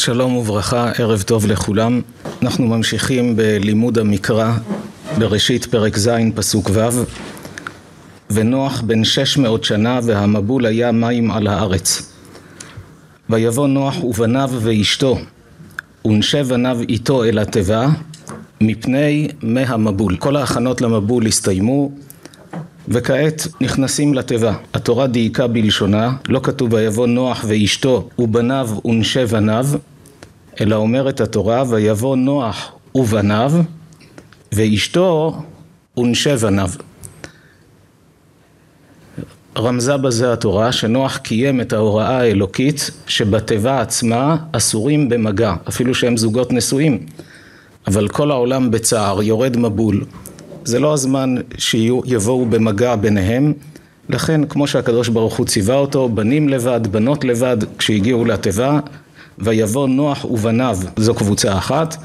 שלום וברכה, ערב טוב לכולם. אנחנו ממשיכים בלימוד המקרא בראשית פרק ז' פסוק ו' ונוח בן שש מאות שנה והמבול היה מים על הארץ. ויבוא נוח ובניו ואשתו ונשי בניו איתו אל התיבה מפני מי המבול. כל ההכנות למבול הסתיימו וכעת נכנסים לתיבה. התורה דייקה בלשונה, לא כתוב ויבוא נוח ואשתו ובניו ונשי בניו, אלא אומרת התורה ויבוא נוח ובניו ואשתו ונשי בניו. רמזה בזה התורה שנוח קיים את ההוראה האלוקית שבתיבה עצמה אסורים במגע, אפילו שהם זוגות נשואים, אבל כל העולם בצער, יורד מבול. זה לא הזמן שיבואו במגע ביניהם, לכן כמו שהקדוש ברוך הוא ציווה אותו, בנים לבד, בנות לבד, כשהגיעו לתיבה, ויבוא נוח ובניו, זו קבוצה אחת,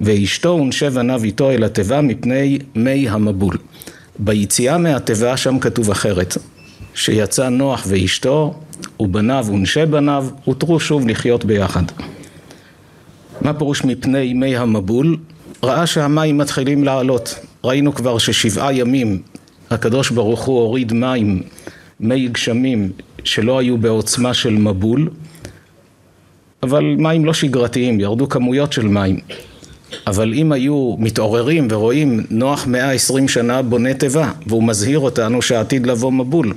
ואשתו ונשי בניו איתו אל התיבה מפני מי המבול. ביציאה מהתיבה שם כתוב אחרת, שיצא נוח ואשתו ובניו ונשי בניו, הותרו שוב לחיות ביחד. מה פירוש מפני מי המבול? ראה שהמים מתחילים לעלות. ראינו כבר ששבעה ימים הקדוש ברוך הוא הוריד מים, מי גשמים שלא היו בעוצמה של מבול, אבל מים לא שגרתיים, ירדו כמויות של מים. אבל אם היו מתעוררים ורואים נוח מאה עשרים שנה בונה תיבה והוא מזהיר אותנו שעתיד לבוא מבול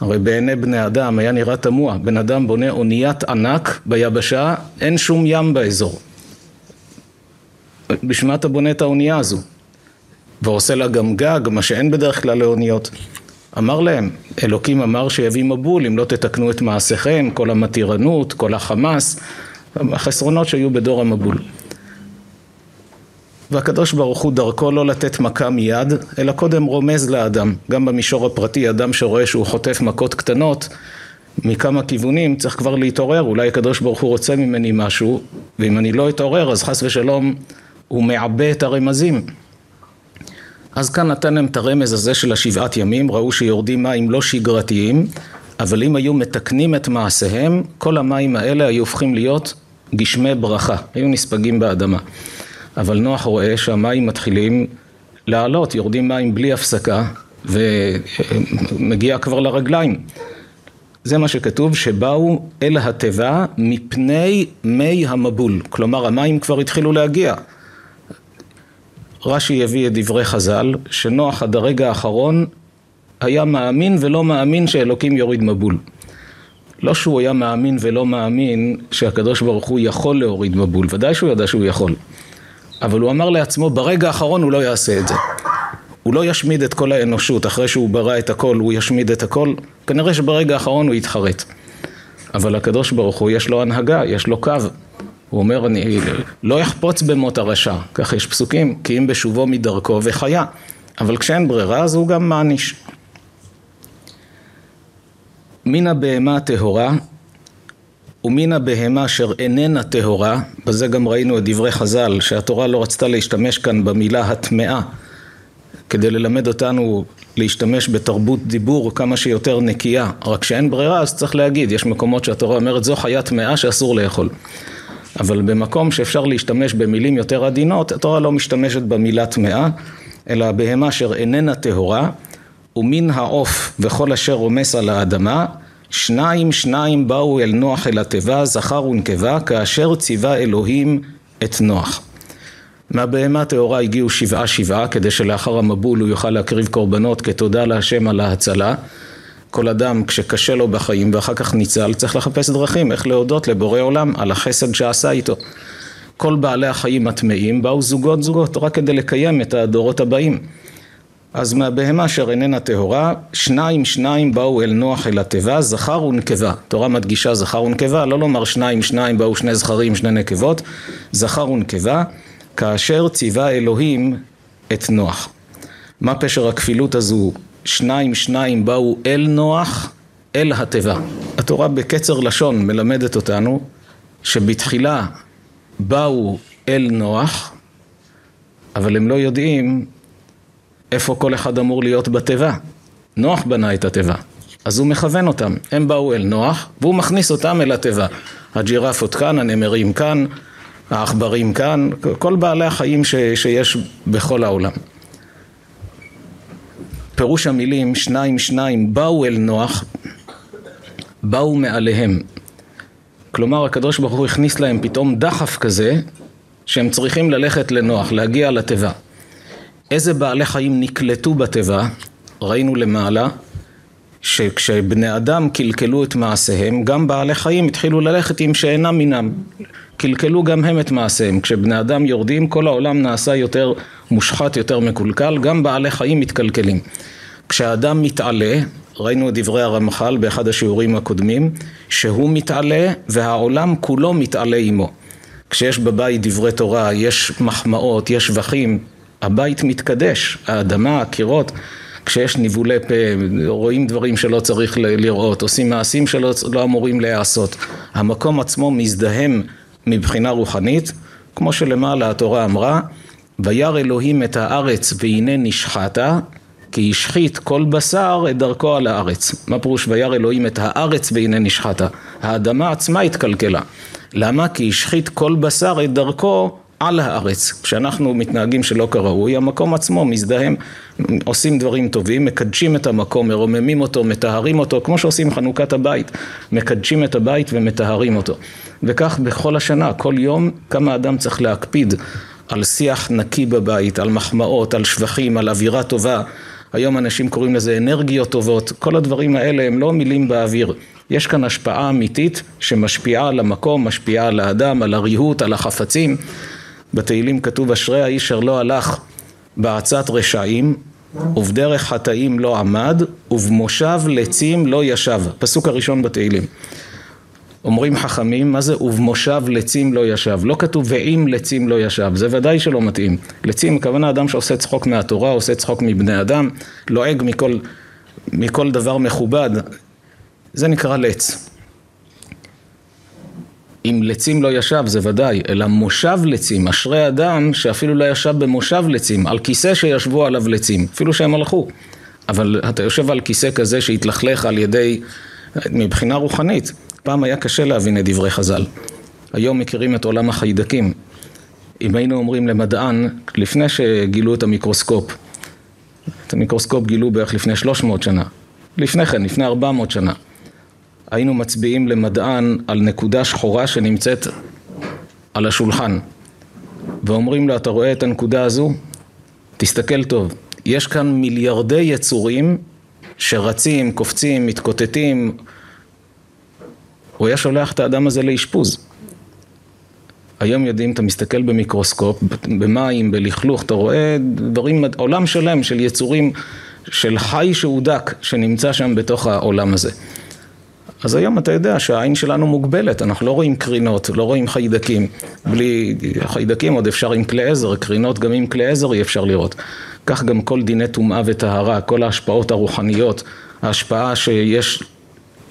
הרי בעיני בני אדם היה נראה תמוה, בן אדם בונה אוניית ענק ביבשה, אין שום ים באזור בשביל מה אתה בונה את האונייה הזו? ועושה לה גם גג, מה שאין בדרך כלל לאוניות. אמר להם, אלוקים אמר שיביא מבול אם לא תתקנו את מעשיכם, כל המתירנות, כל החמאס, החסרונות שהיו בדור המבול. והקדוש ברוך הוא דרכו לא לתת מכה מיד, אלא קודם רומז לאדם. גם במישור הפרטי, אדם שרואה שהוא חוטף מכות קטנות מכמה כיוונים, צריך כבר להתעורר, אולי הקדוש ברוך הוא רוצה ממני משהו, ואם אני לא אתעורר אז חס ושלום הוא מעבה את הרמזים. אז כאן נתן להם את הרמז הזה של השבעת ימים, ראו שיורדים מים לא שגרתיים, אבל אם היו מתקנים את מעשיהם, כל המים האלה היו הופכים להיות גשמי ברכה, היו נספגים באדמה. אבל נוח רואה שהמים מתחילים לעלות, יורדים מים בלי הפסקה, ומגיע כבר לרגליים. זה מה שכתוב, שבאו אל התיבה מפני מי המבול, כלומר המים כבר התחילו להגיע. רש"י הביא את דברי חז"ל, שנוח עד הרגע האחרון היה מאמין ולא מאמין שאלוקים יוריד מבול. לא שהוא היה מאמין ולא מאמין שהקדוש ברוך הוא יכול להוריד מבול, ודאי שהוא ידע שהוא יכול. אבל הוא אמר לעצמו, ברגע האחרון הוא לא יעשה את זה. הוא לא ישמיד את כל האנושות, אחרי שהוא ברא את הכל הוא ישמיד את הכל, כנראה שברגע האחרון הוא יתחרט. אבל הקדוש ברוך הוא יש לו הנהגה, יש לו קו. הוא אומר, אני לא יחפוץ במות הרשע, כך יש פסוקים, כי אם בשובו מדרכו וחיה. אבל כשאין ברירה אז הוא גם מעניש. מן הבהמה הטהורה ומן הבהמה אשר איננה טהורה, בזה גם ראינו את דברי חז"ל, שהתורה לא רצתה להשתמש כאן במילה הטמאה, כדי ללמד אותנו להשתמש בתרבות דיבור כמה שיותר נקייה, רק שאין ברירה אז צריך להגיד, יש מקומות שהתורה אומרת זו חיה טמאה שאסור לאכול. אבל במקום שאפשר להשתמש במילים יותר עדינות, התורה לא משתמשת במילה טמאה, אלא הבהמה אשר איננה טהורה, ומן העוף וכל אשר רומס על האדמה, שניים שניים באו אל נוח אל התיבה, זכר ונקבה, כאשר ציווה אלוהים את נוח. מהבהמה הטהורה הגיעו שבעה שבעה, כדי שלאחר המבול הוא יוכל להקריב קורבנות כתודה להשם על ההצלה. כל אדם כשקשה לו בחיים ואחר כך ניצל צריך לחפש דרכים איך להודות לבורא עולם על החסד שעשה איתו. כל בעלי החיים הטמאים באו זוגות זוגות רק כדי לקיים את הדורות הבאים. אז מהבהמה אשר איננה טהורה, שניים שניים באו אל נוח אל התיבה, זכר ונקבה. תורה מדגישה זכר ונקבה, לא לומר שניים שניים באו שני זכרים שני נקבות, זכר ונקבה, כאשר ציווה אלוהים את נוח. מה פשר הכפילות הזו שניים שניים באו אל נוח, אל התיבה. התורה בקצר לשון מלמדת אותנו שבתחילה באו אל נוח, אבל הם לא יודעים איפה כל אחד אמור להיות בתיבה. נוח בנה את התיבה. אז הוא מכוון אותם, הם באו אל נוח והוא מכניס אותם אל התיבה. הג'ירפות כאן, הנמרים כאן, העכברים כאן, כל בעלי החיים ש, שיש בכל העולם. פירוש המילים שניים שניים באו אל נוח, באו מעליהם. כלומר הקדוש ברוך הוא הכניס להם פתאום דחף כזה שהם צריכים ללכת לנוח, להגיע לתיבה. איזה בעלי חיים נקלטו בתיבה? ראינו למעלה שכשבני אדם קלקלו את מעשיהם, גם בעלי חיים התחילו ללכת עם שאינם מינם. קלקלו גם הם את מעשיהם. כשבני אדם יורדים, כל העולם נעשה יותר מושחת, יותר מקולקל, גם בעלי חיים מתקלקלים. כשאדם מתעלה, ראינו את דברי הרמח"ל באחד השיעורים הקודמים, שהוא מתעלה והעולם כולו מתעלה עמו. כשיש בבית דברי תורה, יש מחמאות, יש שבחים, הבית מתקדש, האדמה, הקירות, כשיש ניבולי פה, רואים דברים שלא צריך לראות, עושים מעשים שלא לא אמורים להיעשות. המקום עצמו מזדהם מבחינה רוחנית, כמו שלמעלה התורה אמרה, וירא אלוהים את הארץ והנה נשחתה, כי השחית כל בשר את דרכו על הארץ. מה פירוש וירא אלוהים את הארץ והנה נשחתה? האדמה עצמה התקלקלה. למה? כי השחית כל בשר את דרכו על הארץ. כשאנחנו מתנהגים שלא כראוי, המקום עצמו מזדהם, עושים דברים טובים, מקדשים את המקום, מרוממים אותו, מטהרים אותו, כמו שעושים חנוכת הבית, מקדשים את הבית ומטהרים אותו. וכך בכל השנה, כל יום, כמה אדם צריך להקפיד על שיח נקי בבית, על מחמאות, על שבחים, על אווירה טובה. היום אנשים קוראים לזה אנרגיות טובות, כל הדברים האלה הם לא מילים באוויר. יש כאן השפעה אמיתית שמשפיעה על המקום, משפיעה על האדם, על הריהוט, על החפצים. בתהילים כתוב אשרי האיש אשר לא הלך בעצת רשעים ובדרך חטאים לא עמד ובמושב לצים לא ישב. פסוק הראשון בתהילים. אומרים חכמים, מה זה ובמושב לצים לא ישב? לא כתוב ועם לצים לא ישב, זה ודאי שלא מתאים. לצים, הכוונה אדם שעושה צחוק מהתורה, עושה צחוק מבני אדם, לועג מכל, מכל דבר מכובד, זה נקרא לץ. אם לצים לא ישב זה ודאי, אלא מושב לצים, אשרי אדם שאפילו לא ישב במושב לצים, על כיסא שישבו עליו לצים, אפילו שהם הלכו. אבל אתה יושב על כיסא כזה שהתלכלך על ידי, מבחינה רוחנית, פעם היה קשה להבין את דברי חז"ל. היום מכירים את עולם החיידקים. אם היינו אומרים למדען, לפני שגילו את המיקרוסקופ, את המיקרוסקופ גילו בערך לפני 300 שנה, לפני כן, לפני 400 שנה. היינו מצביעים למדען על נקודה שחורה שנמצאת על השולחן ואומרים לו, אתה רואה את הנקודה הזו? תסתכל טוב. יש כאן מיליארדי יצורים שרצים, קופצים, מתקוטטים. הוא היה שולח את האדם הזה לאשפוז. היום יודעים, אתה מסתכל במיקרוסקופ, במים, בלכלוך, אתה רואה דברים, עולם שלם של יצורים, של חי שהודק, שנמצא שם בתוך העולם הזה. אז היום אתה יודע שהעין שלנו מוגבלת, אנחנו לא רואים קרינות, לא רואים חיידקים. בלי חיידקים עוד אפשר עם כלי עזר, קרינות גם עם כלי עזר אי אפשר לראות. כך גם כל דיני טומאה וטהרה, כל ההשפעות הרוחניות, ההשפעה שיש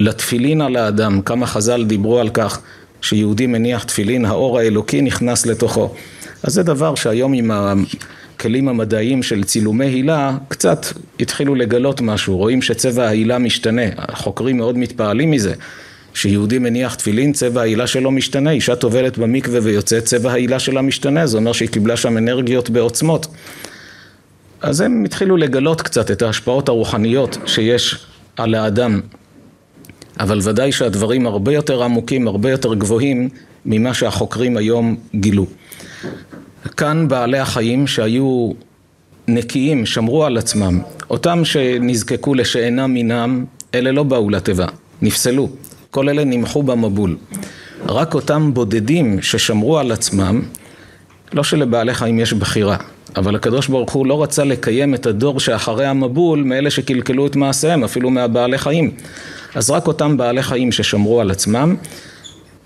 לתפילין על האדם, כמה חז"ל דיברו על כך שיהודי מניח תפילין, האור האלוקי נכנס לתוכו. אז זה דבר שהיום עם הכלים המדעיים של צילומי הילה, קצת התחילו לגלות משהו, רואים שצבע ההילה משתנה, החוקרים מאוד מתפעלים מזה, שיהודי מניח תפילין, צבע ההילה שלו משתנה, אישה טובלת במקווה ויוצאת, צבע ההילה שלה משתנה, זה אומר שהיא קיבלה שם אנרגיות בעוצמות. אז הם התחילו לגלות קצת את ההשפעות הרוחניות שיש על האדם, אבל ודאי שהדברים הרבה יותר עמוקים, הרבה יותר גבוהים ממה שהחוקרים היום גילו. כאן בעלי החיים שהיו נקיים, שמרו על עצמם, אותם שנזקקו לשאינם מינם, אלה לא באו לתיבה, נפסלו, כל אלה נמחו במבול. רק אותם בודדים ששמרו על עצמם, לא שלבעלי חיים יש בחירה, אבל הקדוש ברוך הוא לא רצה לקיים את הדור שאחרי המבול מאלה שקלקלו את מעשיהם, אפילו מהבעלי חיים. אז רק אותם בעלי חיים ששמרו על עצמם,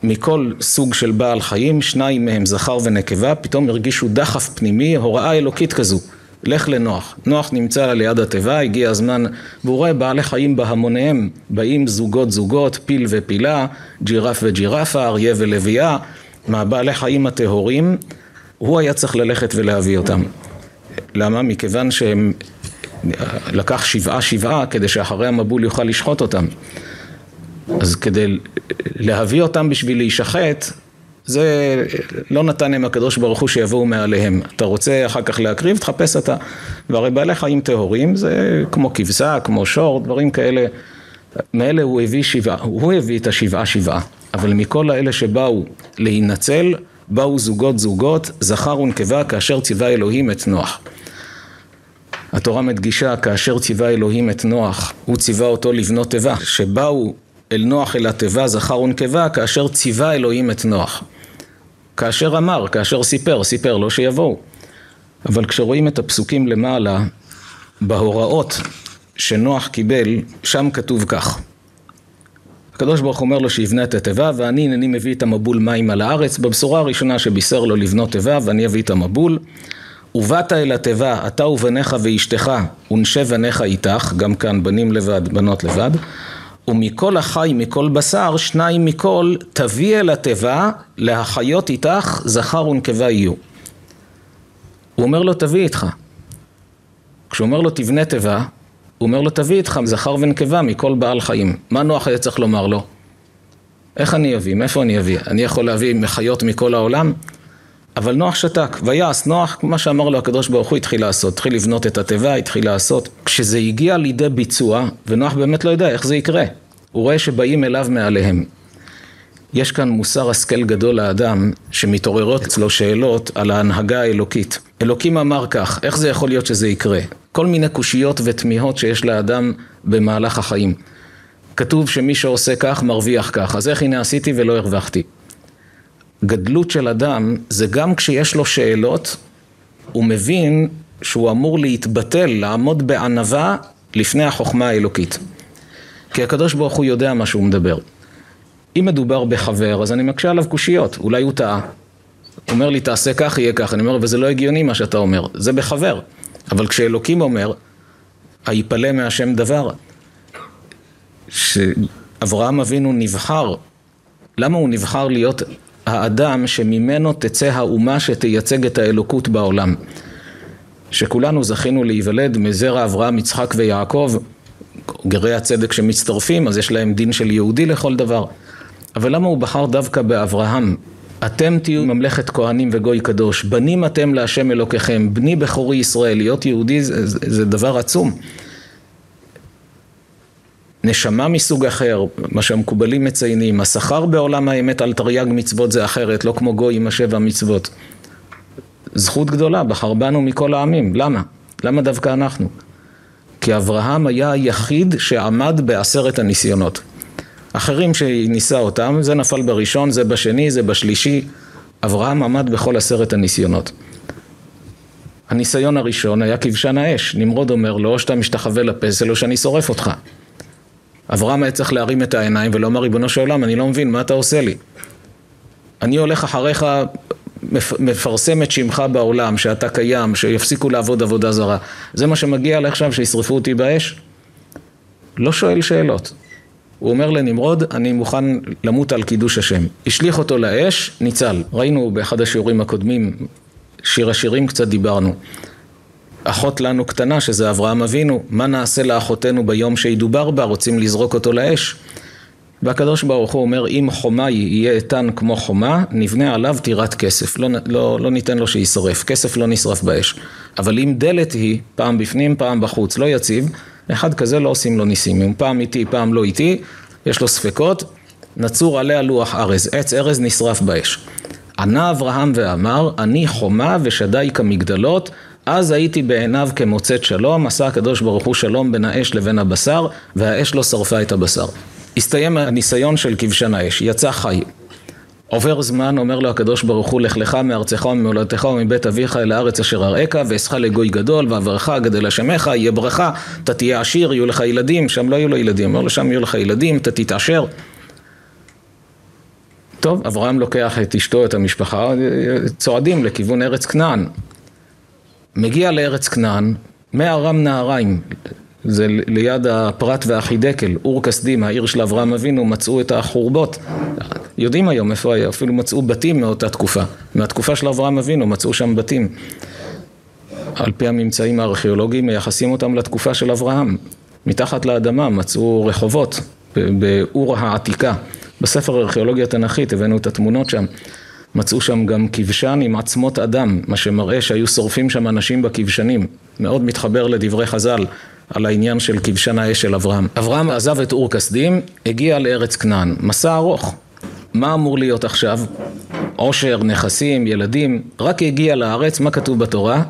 מכל סוג של בעל חיים, שניים מהם זכר ונקבה, פתאום הרגישו דחף פנימי, הוראה אלוקית כזו. לך לנוח. נוח נמצא ליד התיבה, הגיע הזמן, והוא רואה בעלי חיים בהמוניהם, באים זוגות זוגות, פיל ופילה, ג'ירף וג'ירפה, אריה ולוויה, מהבעלי חיים הטהורים, הוא היה צריך ללכת ולהביא אותם. למה? מכיוון שהם לקח שבעה שבעה כדי שאחרי המבול יוכל לשחוט אותם. אז כדי להביא אותם בשביל להישחט, זה לא נתן הם הקדוש ברוך הוא שיבואו מעליהם. אתה רוצה אחר כך להקריב, תחפש אתה. והרי בעלי חיים טהורים זה כמו כבשה, כמו שור, דברים כאלה. מאלה הוא הביא שבעה, הוא הביא את השבעה שבעה. אבל מכל האלה שבאו להינצל, באו זוגות זוגות, זכר ונקבה כאשר ציווה אלוהים את נוח. התורה מדגישה כאשר ציווה אלוהים את נוח, הוא ציווה אותו לבנות תיבה, שבאו אל נוח אל התיבה זכר ונקבה כאשר ציווה אלוהים את נוח. כאשר אמר, כאשר סיפר, סיפר לו שיבואו. אבל כשרואים את הפסוקים למעלה, בהוראות שנוח קיבל, שם כתוב כך: הקדוש ברוך אומר לו שיבנה את התיבה ואני הנני מביא את המבול מים על הארץ בבשורה הראשונה שבישר לו לבנות תיבה ואני אביא את המבול ובאת אל התיבה אתה ובניך ואשתך ונשי בניך איתך גם כאן בנים לבד בנות לבד ומכל החי מכל בשר שניים מכל תביא אל התיבה להחיות איתך זכר ונקבה יהיו הוא אומר לו תביא איתך כשהוא אומר לו תבנה תיבה הוא אומר לו תביא איתך זכר ונקבה מכל בעל חיים. מה נוח היה צריך לומר לו? איך אני אביא? מאיפה אני אביא? אני יכול להביא מחיות מכל העולם? אבל נוח שתק, ויעש נוח, מה שאמר לו הקדוש ברוך הוא התחיל לעשות, התחיל לבנות את התיבה, התחיל לעשות. כשזה הגיע לידי ביצוע, ונוח באמת לא יודע איך זה יקרה, הוא רואה שבאים אליו מעליהם. יש כאן מוסר השכל גדול לאדם שמתעוררות אצלו שאלות על ההנהגה האלוקית. אלוקים אמר כך, איך זה יכול להיות שזה יקרה? כל מיני קושיות ותמיהות שיש לאדם במהלך החיים. כתוב שמי שעושה כך מרוויח כך, אז איך הנה עשיתי ולא הרווחתי? גדלות של אדם זה גם כשיש לו שאלות, הוא מבין שהוא אמור להתבטל, לעמוד בענווה לפני החוכמה האלוקית. כי הקדוש ברוך הוא יודע מה שהוא מדבר. אם מדובר בחבר, אז אני מקשה עליו קושיות, אולי הוא טעה. הוא אומר לי, תעשה כך, יהיה כך. אני אומר, וזה לא הגיוני מה שאתה אומר, זה בחבר. אבל כשאלוקים אומר, היפלא מהשם דבר, שאברהם אבינו נבחר, למה הוא נבחר להיות האדם שממנו תצא האומה שתייצג את האלוקות בעולם? שכולנו זכינו להיוולד מזרע אברהם, יצחק ויעקב, גרי הצדק שמצטרפים, אז יש להם דין של יהודי לכל דבר. אבל למה הוא בחר דווקא באברהם? אתם תהיו ממלכת כהנים וגוי קדוש, בנים אתם להשם אלוקיכם, בני בכורי ישראל, להיות יהודי זה, זה, זה דבר עצום. נשמה מסוג אחר, מה שהמקובלים מציינים, השכר בעולם האמת על תרי"ג מצוות זה אחרת, לא כמו גוי עם השבע מצוות. זכות גדולה, בחר בנו מכל העמים, למה? למה דווקא אנחנו? כי אברהם היה היחיד שעמד בעשרת הניסיונות. אחרים שניסה אותם, זה נפל בראשון, זה בשני, זה בשלישי. אברהם עמד בכל עשרת הניסיונות. הניסיון הראשון היה כבשן האש. נמרוד אומר לו, או שאתה משתחווה לפסל או שאני שורף אותך. אברהם היה צריך להרים את העיניים ולומר, ריבונו של עולם, אני לא מבין, מה אתה עושה לי? אני הולך אחריך, מפרסם את שמך בעולם, שאתה קיים, שיפסיקו לעבוד עבודה זרה. זה מה שמגיע לי עכשיו, שישרפו אותי באש? לא שואל שאלות. הוא אומר לנמרוד, אני מוכן למות על קידוש השם. השליך אותו לאש, ניצל. ראינו באחד השיעורים הקודמים, שיר השירים קצת דיברנו. אחות לנו קטנה, שזה אברהם אבינו, מה נעשה לאחותנו ביום שידובר בה, רוצים לזרוק אותו לאש. והקדוש ברוך הוא אומר, אם חומה יהיה איתן כמו חומה, נבנה עליו טירת כסף. לא, לא, לא ניתן לו שישרף, כסף לא נשרף באש. אבל אם דלת היא, פעם בפנים, פעם בחוץ, לא יציב, אחד כזה לא עושים לו ניסים, אם פעם איתי, פעם לא איתי, יש לו ספקות, נצור עליה לוח ארז, עץ ארז נשרף באש. ענה אברהם ואמר, אני חומה ושדי כמגדלות, אז הייתי בעיניו כמוצאת שלום, עשה הקדוש ברוך הוא שלום בין האש לבין הבשר, והאש לא שרפה את הבשר. הסתיים הניסיון של כבשן האש, יצא חי. עובר זמן, אומר לו הקדוש ברוך הוא, לך לך מארצך וממולדתך ומבית אביך אל הארץ אשר אראך, ואעשך לגוי גדול, ואברך גדל השמך, יהיה ברכה, אתה תהיה עשיר, יהיו לך ילדים, שם לא יהיו לו ילדים, אומר לו שם יהיו לך ילדים, אתה תתעשר. טוב, אברהם לוקח את אשתו, את המשפחה, צועדים לכיוון ארץ כנען. מגיע לארץ כנען, מארם נהריים, זה ליד הפרת והחידקל, אור כסדים, העיר של אברהם אבינו, מצאו את החורבות. יודעים היום איפה היה, אפילו מצאו בתים מאותה תקופה. מהתקופה של אברהם אבינו מצאו שם בתים. על פי הממצאים הארכיאולוגיים מייחסים אותם לתקופה של אברהם. מתחת לאדמה מצאו רחובות באור העתיקה. בספר הארכיאולוגיה התנ"כית הבאנו את התמונות שם. מצאו שם גם כבשן עם עצמות אדם, מה שמראה שהיו שורפים שם אנשים בכבשנים. מאוד מתחבר לדברי חז"ל על העניין של כבשן האש של אברהם. אברהם עזב את אור כסדים, הגיע לארץ כנען. מסע ארוך. מה אמור להיות עכשיו? עושר, נכסים, ילדים. רק הגיע לארץ, מה כתוב בתורה?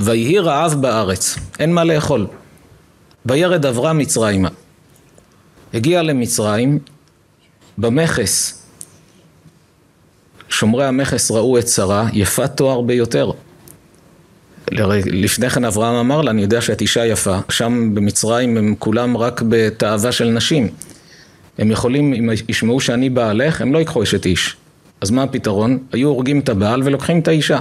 ויהי רעב בארץ. אין מה לאכול. וירד אברהם מצרימה. הגיע למצרים, במכס. שומרי המכס ראו את שרה, יפת תואר ביותר. לפני כן אברהם אמר לה, אני יודע שאת אישה יפה, שם במצרים הם כולם רק בתאווה של נשים. הם יכולים, אם ישמעו שאני בעלך, הם לא ייקחו אשת איש. אז מה הפתרון? היו הורגים את הבעל ולוקחים את האישה.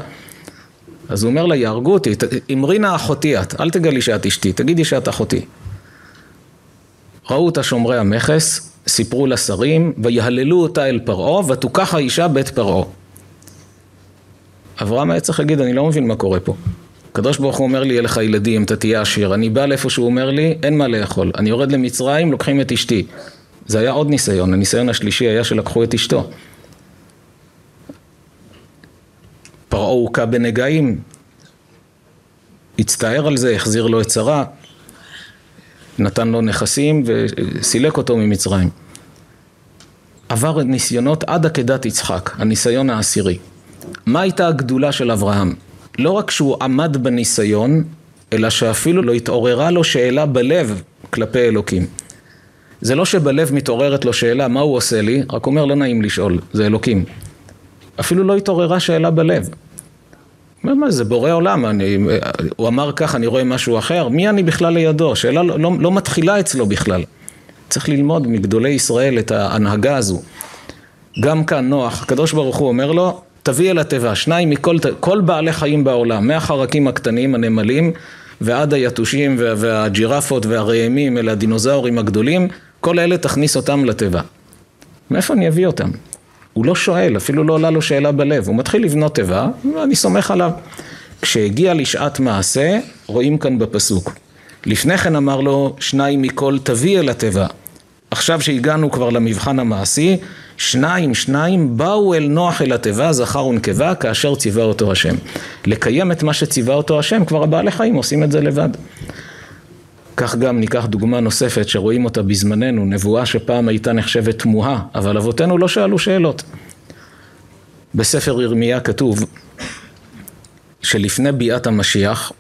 אז הוא אומר לה, יהרגו אותי, אמרי נא אחותי את, אל תגלי שאת אשתי, תגידי שאת אחותי. ראו אותה שומרי המכס, סיפרו לשרים, ויהללו אותה אל פרעה, ותוכח האישה בית פרעה. אברהם היה צריך להגיד, אני לא מבין מה קורה פה. הקדוש ברוך הוא אומר לי, יהיה לך ילדים, אתה תהיה עשיר. אני בא לאיפה שהוא אומר לי, אין מה לאכול. אני יורד למצרים, לוקחים את אשתי. זה היה עוד ניסיון, הניסיון השלישי היה שלקחו את אשתו. פרעה הוכה בנגעים, הצטער על זה, החזיר לו את שרה, נתן לו נכסים וסילק אותו ממצרים. עבר ניסיונות עד עקדת יצחק, הניסיון העשירי. מה הייתה הגדולה של אברהם? לא רק שהוא עמד בניסיון, אלא שאפילו לא התעוררה לו שאלה בלב כלפי אלוקים. זה לא שבלב מתעוררת לו שאלה מה הוא עושה לי, רק אומר לא נעים לשאול, זה אלוקים. אפילו לא התעוררה שאלה בלב. מה זה בורא עולם, אני, הוא אמר כך, אני רואה משהו אחר, מי אני בכלל לידו? שאלה לא, לא, לא מתחילה אצלו בכלל. צריך ללמוד מגדולי ישראל את ההנהגה הזו. גם כאן נוח, הקדוש ברוך הוא אומר לו, תביא אל התיבה, שניים מכל כל בעלי חיים בעולם, מהחרקים הקטנים, הנמלים, ועד היתושים והג'ירפות והראמים, אלה הדינוזאורים הגדולים, כל אלה תכניס אותם לתיבה. מאיפה אני אביא אותם? הוא לא שואל, אפילו לא עולה לו שאלה בלב, הוא מתחיל לבנות תיבה, ואני סומך עליו. כשהגיע לשעת מעשה, רואים כאן בפסוק. לפני כן אמר לו, שניים מכל תביא אל התיבה. עכשיו שהגענו כבר למבחן המעשי, שניים שניים באו אל נוח אל התיבה, זכר ונקבה, כאשר ציווה אותו השם. לקיים את מה שציווה אותו השם, כבר הבעלי חיים עושים את זה לבד. כך גם ניקח דוגמה נוספת שרואים אותה בזמננו, נבואה שפעם הייתה נחשבת תמוהה, אבל אבותינו לא שאלו שאלות. בספר ירמיה כתוב שלפני ביאת המשיח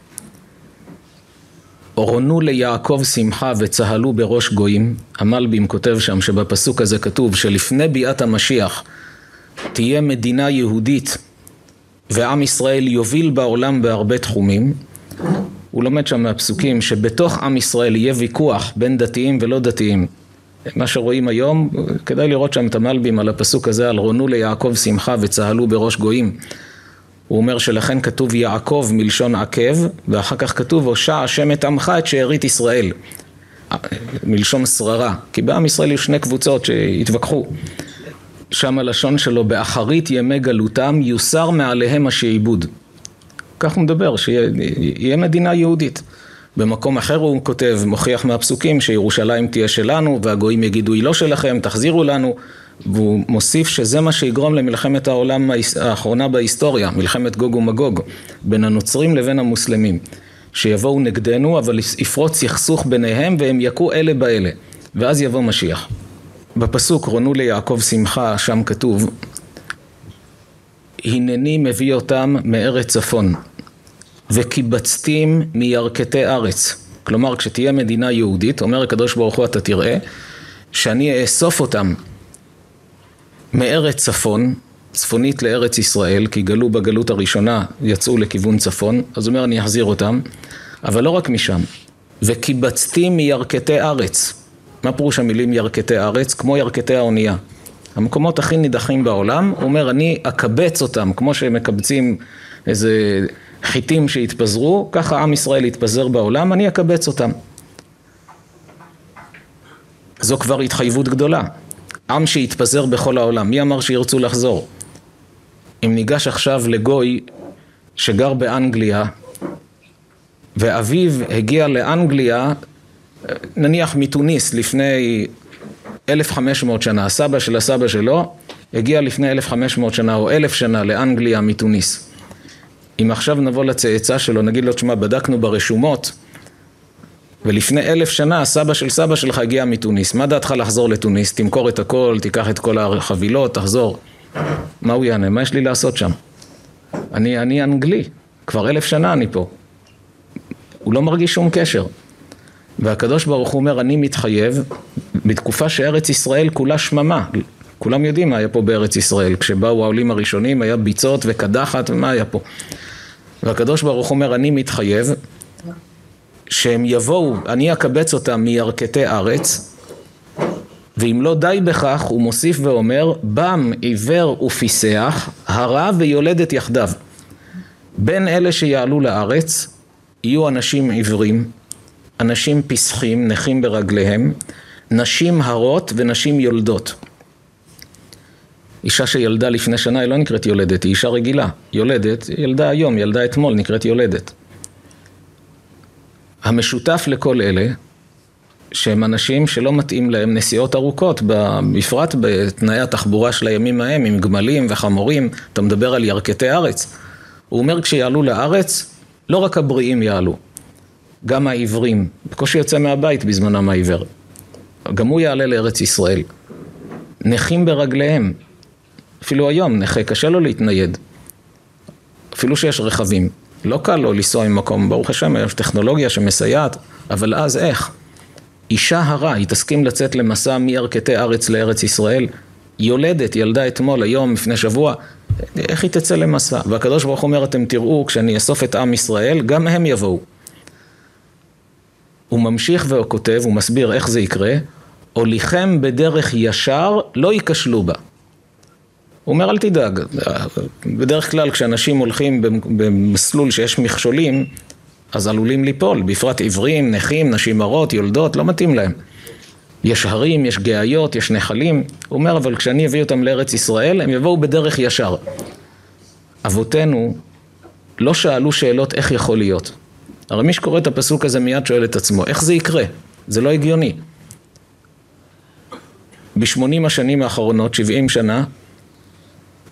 אורונו ליעקב שמחה וצהלו בראש גויים, המלבים כותב שם שבפסוק הזה כתוב שלפני ביאת המשיח תהיה מדינה יהודית ועם ישראל יוביל בעולם בהרבה תחומים הוא לומד שם מהפסוקים שבתוך עם ישראל יהיה ויכוח בין דתיים ולא דתיים. מה שרואים היום, כדאי לראות שם את המלבים על הפסוק הזה, על רונו ליעקב שמחה וצהלו בראש גויים. הוא אומר שלכן כתוב יעקב מלשון עקב, ואחר כך כתוב הושע השם את עמך את שארית ישראל. מלשון שררה, כי בעם ישראל יש שני קבוצות שהתווכחו. שם הלשון שלו, באחרית ימי גלותם יוסר מעליהם השעבוד. כך הוא מדבר, שיהיה מדינה יהודית. במקום אחר הוא כותב, מוכיח מהפסוקים שירושלים תהיה שלנו והגויים יגידו היא לא שלכם, תחזירו לנו והוא מוסיף שזה מה שיגרום למלחמת העולם האחרונה בהיסטוריה, מלחמת גוג ומגוג, בין הנוצרים לבין המוסלמים. שיבואו נגדנו אבל יפרוץ יחסוך ביניהם והם יכו אלה באלה ואז יבוא משיח. בפסוק רונו ליעקב שמחה שם כתוב הנני מביא אותם מארץ צפון וקיבצתים מירכתי ארץ. כלומר, כשתהיה מדינה יהודית, אומר הקדוש ברוך הוא, אתה תראה, שאני אאסוף אותם מארץ צפון, צפונית לארץ ישראל, כי גלו בגלות הראשונה, יצאו לכיוון צפון, אז הוא אומר, אני אחזיר אותם, אבל לא רק משם. וקיבצתים מירכתי ארץ. מה פירוש המילים ירכתי ארץ? כמו ירכתי האונייה. המקומות הכי נידחים בעולם, הוא אומר, אני אקבץ אותם, כמו שמקבצים איזה חיטים שהתפזרו, ככה עם ישראל יתפזר בעולם, אני אקבץ אותם. זו כבר התחייבות גדולה. עם שהתפזר בכל העולם, מי אמר שירצו לחזור? אם ניגש עכשיו לגוי שגר באנגליה ואביו הגיע לאנגליה, נניח מתוניס לפני 1500 שנה, הסבא של הסבא שלו הגיע לפני 1500 שנה או אלף שנה לאנגליה מתוניס. אם עכשיו נבוא לצאצא שלו, נגיד לו, תשמע, בדקנו ברשומות ולפני אלף שנה הסבא של סבא שלך הגיע מתוניס, מה דעתך לחזור לתוניס? תמכור את הכל, תיקח את כל החבילות, תחזור. מה הוא יענה? מה יש לי לעשות שם? אני, אני אנגלי, כבר אלף שנה אני פה. הוא לא מרגיש שום קשר. והקדוש ברוך הוא אומר, אני מתחייב, בתקופה שארץ ישראל כולה שממה, כולם יודעים מה היה פה בארץ ישראל, כשבאו העולים הראשונים היה ביצות וקדחת ומה היה פה. והקדוש ברוך אומר, אני מתחייב שהם יבואו, אני אקבץ אותם מירכתי ארץ, ואם לא די בכך, הוא מוסיף ואומר, בם עיוור ופיסח, הרע ויולדת יחדיו. בין אלה שיעלו לארץ, יהיו אנשים עיוורים, אנשים פסחים, נכים ברגליהם, נשים הרות ונשים יולדות. אישה שילדה לפני שנה היא לא נקראת יולדת, היא אישה רגילה. יולדת, ילדה היום, ילדה אתמול, נקראת יולדת. המשותף לכל אלה, שהם אנשים שלא מתאים להם נסיעות ארוכות, בפרט בתנאי התחבורה של הימים ההם, עם גמלים וחמורים, אתה מדבר על ירכתי ארץ. הוא אומר כשיעלו לארץ, לא רק הבריאים יעלו, גם העיוורים, בקושי יוצא מהבית בזמנם העיוור. גם הוא יעלה לארץ ישראל. נכים ברגליהם, אפילו היום נכה, קשה לו להתנייד. אפילו שיש רכבים. לא קל לו לנסוע ממקום, ברוך השם, יש טכנולוגיה שמסייעת, אבל אז איך? אישה הרה, היא תסכים לצאת למסע מירכתי ארץ לארץ ישראל? יולדת, ילדה אתמול, היום, לפני שבוע, איך היא תצא למסע? והקדוש ברוך הוא אומר, אתם תראו, כשאני אאסוף את עם ישראל, גם הם יבואו. הוא ממשיך וכותב, הוא מסביר איך זה יקרה, הוליכם בדרך ישר, לא ייכשלו בה. הוא אומר, אל תדאג. בדרך כלל כשאנשים הולכים במסלול שיש מכשולים, אז עלולים ליפול, בפרט עיוורים, נכים, נשים הרות, יולדות, לא מתאים להם. יש הרים, יש גאיות, יש נחלים. הוא אומר, אבל כשאני אביא אותם לארץ ישראל, הם יבואו בדרך ישר. אבותינו לא שאלו שאלות איך יכול להיות. הרי מי שקורא את הפסוק הזה מיד שואל את עצמו, איך זה יקרה? זה לא הגיוני. בשמונים השנים האחרונות, שבעים שנה,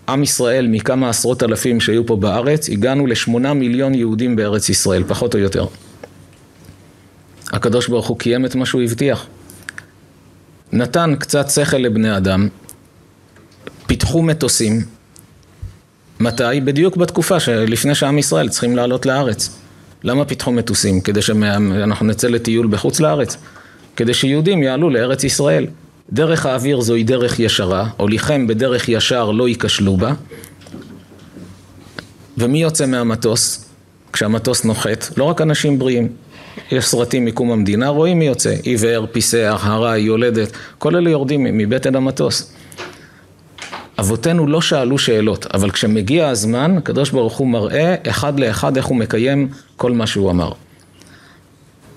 עם ישראל מכמה עשרות אלפים שהיו פה בארץ, הגענו לשמונה מיליון יהודים בארץ ישראל, פחות או יותר. הקדוש ברוך הוא קיים את מה שהוא הבטיח. נתן קצת שכל לבני אדם, פיתחו מטוסים. מתי? בדיוק בתקופה שלפני שעם ישראל צריכים לעלות לארץ. למה פיתחו מטוסים? כדי שאנחנו נצא לטיול בחוץ לארץ? כדי שיהודים יעלו לארץ ישראל. דרך האוויר זוהי דרך ישרה, הוליכם בדרך ישר לא ייכשלו בה. ומי יוצא מהמטוס? כשהמטוס נוחת, לא רק אנשים בריאים. יש סרטים מקום המדינה, רואים מי יוצא. עיוור, פיסח, הרי, יולדת, כל אלה יורדים מבטן המטוס. אבותינו לא שאלו שאלות, אבל כשמגיע הזמן, הקדוש ברוך הוא מראה אחד לאחד איך הוא מקיים כל מה שהוא אמר.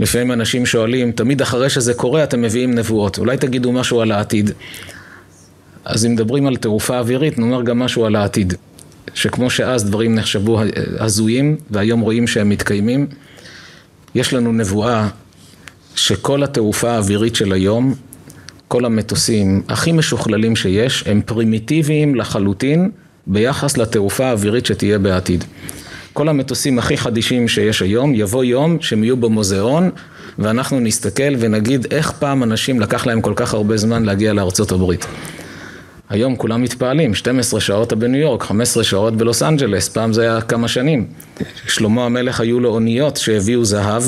לפעמים אנשים שואלים, תמיד אחרי שזה קורה אתם מביאים נבואות, אולי תגידו משהו על העתיד. אז אם מדברים על תעופה אווירית, נאמר גם משהו על העתיד. שכמו שאז דברים נחשבו הזויים, והיום רואים שהם מתקיימים, יש לנו נבואה שכל התעופה האווירית של היום, כל המטוסים הכי משוכללים שיש, הם פרימיטיביים לחלוטין ביחס לתעופה האווירית שתהיה בעתיד. כל המטוסים הכי חדישים שיש היום, יבוא יום שהם יהיו במוזיאון ואנחנו נסתכל ונגיד איך פעם אנשים לקח להם כל כך הרבה זמן להגיע לארצות הברית. היום כולם מתפעלים, 12 שעות בניו יורק, 15 שעות בלוס אנג'לס, פעם זה היה כמה שנים. שלמה המלך היו לו אוניות שהביאו זהב,